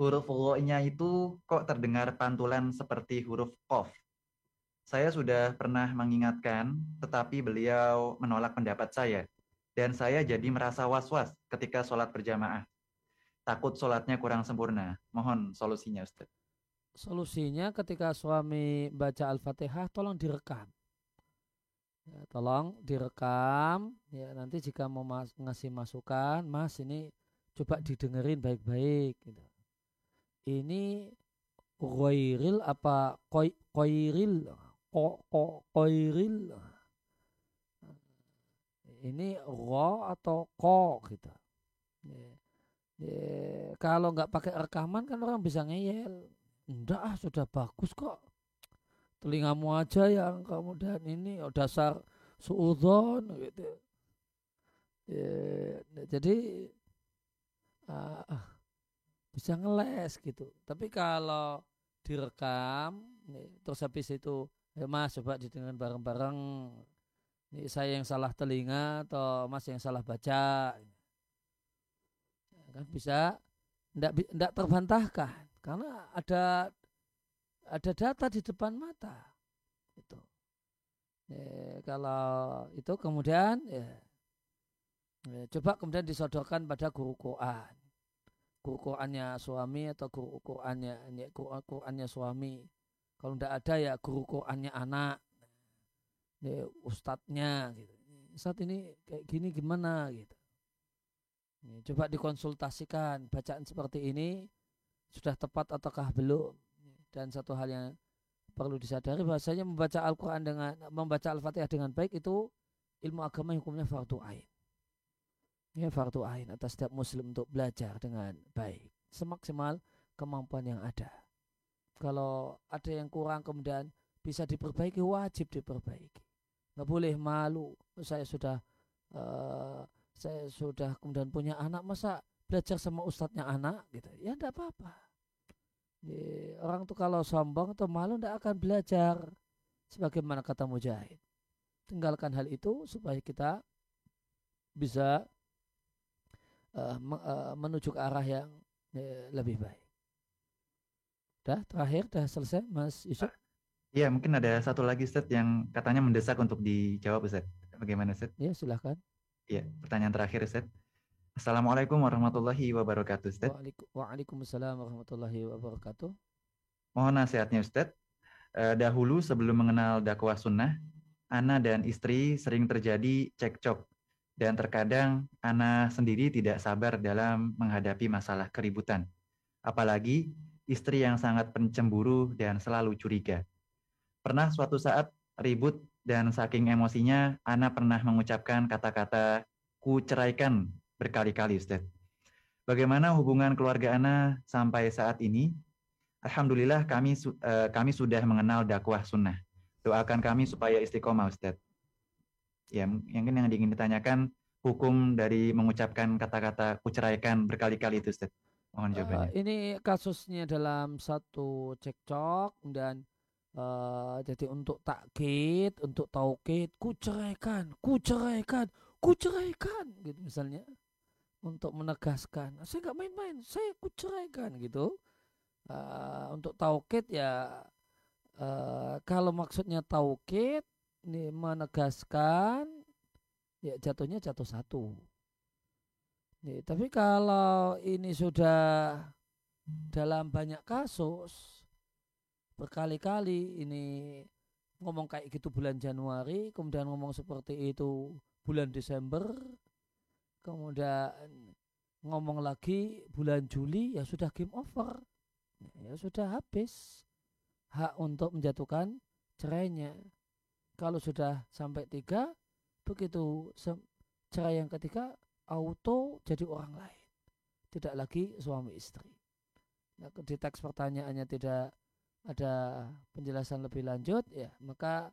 huruf gho-nya itu kok terdengar pantulan seperti huruf qaf. Saya sudah pernah mengingatkan, tetapi beliau menolak pendapat saya. Dan saya jadi merasa was-was ketika sholat berjamaah. Takut sholatnya kurang sempurna. Mohon solusinya, Ustaz. Solusinya ketika suami baca Al-Fatihah, tolong direkam. Ya, tolong direkam. Ya nanti jika mau mas ngasih masukan mas ini coba didengerin baik-baik gitu. ini koiril apa koi koiril ko ko koiril ini ro atau ko gitu. Ya. Ya, kalau nggak pakai rekaman kan orang bisa ngeyel. Enggak ah sudah bagus kok telingamu aja yang kemudian ini oh, dasar suudon gitu. Ya, jadi uh, bisa ngeles gitu. Tapi kalau direkam nih, terus habis itu ya mas coba didengar bareng-bareng. Ini saya yang salah telinga atau Mas yang salah baca. Ya, kan bisa tidak terbantahkan. Karena ada ada data di depan mata. Itu. Ya, kalau itu kemudian ya, ya, coba kemudian disodorkan pada guru Quran. Guru Qurannya suami atau guru Qurannya ya, Qurannya suami. Kalau tidak ada ya guru Qurannya anak. Ya, ustadznya gitu. Saat ini kayak gini gimana gitu. Ya, coba dikonsultasikan bacaan seperti ini sudah tepat ataukah belum. Dan satu hal yang perlu disadari bahasanya membaca Al-Quran dengan membaca Al-Fatihah dengan baik itu ilmu agama hukumnya fardu ain. Ya fardu ain atas setiap muslim untuk belajar dengan baik. Semaksimal kemampuan yang ada. Kalau ada yang kurang kemudian bisa diperbaiki, wajib diperbaiki. Nggak boleh malu. Saya sudah uh, saya sudah kemudian punya anak, masa belajar sama ustadznya anak gitu. Ya tidak apa-apa orang tuh kalau sombong atau malu tidak akan belajar sebagaimana kata Mujahid. Tinggalkan hal itu supaya kita bisa uh, menuju ke arah yang uh, lebih baik. Dah terakhir dah selesai Mas Yusuf? Iya mungkin ada satu lagi set yang katanya mendesak untuk dijawab Ustaz. Bagaimana Set? Iya silahkan. Iya pertanyaan terakhir Set. Assalamualaikum warahmatullahi wabarakatuh, Ustaz. Waalaikumsalam warahmatullahi wabarakatuh. Mohon nasihatnya, Ustaz. Eh, dahulu sebelum mengenal dakwah sunnah, Ana dan istri sering terjadi cekcok dan terkadang Ana sendiri tidak sabar dalam menghadapi masalah keributan. Apalagi istri yang sangat pencemburu dan selalu curiga. Pernah suatu saat ribut dan saking emosinya, Ana pernah mengucapkan kata-kata ku ceraikan berkali-kali Ustaz. Bagaimana hubungan keluarga Ana sampai saat ini? Alhamdulillah kami uh, kami sudah mengenal dakwah sunnah. Doakan kami supaya istiqomah Ustaz. Ya, mungkin yang ingin ditanyakan hukum dari mengucapkan kata-kata kuceraikan berkali-kali itu Ustaz. Mohon eh, jawabannya. Uh, ini kasusnya dalam satu cekcok dan uh, jadi untuk takkit, untuk taukid, kuceraikan, kuceraikan, kuceraikan gitu misalnya untuk menegaskan saya nggak main-main saya kuceraikan gitu. Uh, untuk taukid ya uh, kalau maksudnya taukid ini menegaskan ya jatuhnya jatuh satu. Nih tapi kalau ini sudah dalam banyak kasus berkali-kali ini ngomong kayak gitu bulan Januari kemudian ngomong seperti itu bulan Desember kemudian ngomong lagi bulan Juli ya sudah game over. Ya sudah habis. Hak untuk menjatuhkan cerainya. Kalau sudah sampai tiga begitu cerai yang ketiga auto jadi orang lain. Tidak lagi suami istri. Nah, di teks pertanyaannya tidak ada penjelasan lebih lanjut ya maka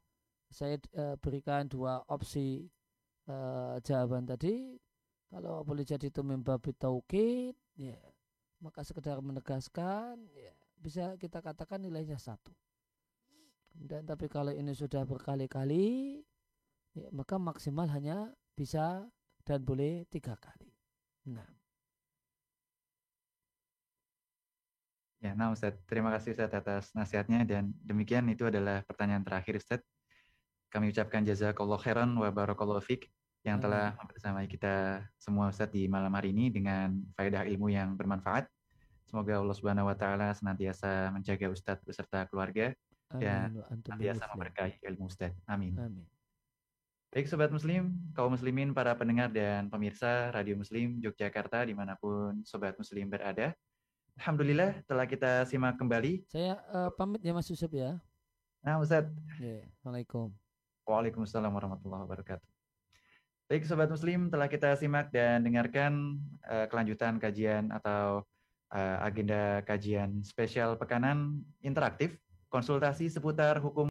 saya e, berikan dua opsi e, jawaban tadi kalau boleh jadi itu membabi taukid, ya, maka sekedar menegaskan, ya, bisa kita katakan nilainya satu. Dan tapi kalau ini sudah berkali-kali, ya, maka maksimal hanya bisa dan boleh tiga kali. Nah. Ya, nah Ustaz, terima kasih Ustaz atas nasihatnya dan demikian itu adalah pertanyaan terakhir Ustaz. Kami ucapkan jazakallah khairan wa barakallahu fiqh yang telah bersama kita semua Ustaz di malam hari ini dengan faedah ilmu yang bermanfaat. Semoga Allah Subhanahu wa taala senantiasa menjaga Ustadz beserta keluarga dan senantiasa memberkahi ilmu Ustadz. Amin. Amin. Baik Sobat Muslim, kaum muslimin, para pendengar dan pemirsa Radio Muslim Yogyakarta di mana pun Sobat Muslim berada. Alhamdulillah telah kita simak kembali. Saya uh, pamit ya Mas Yusuf ya. Nah Ustadz. Yeah. Assalamualaikum. Waalaikumsalam warahmatullahi wabarakatuh. Baik Sobat Muslim, telah kita simak dan dengarkan uh, kelanjutan kajian atau uh, agenda kajian spesial pekanan interaktif, konsultasi seputar hukum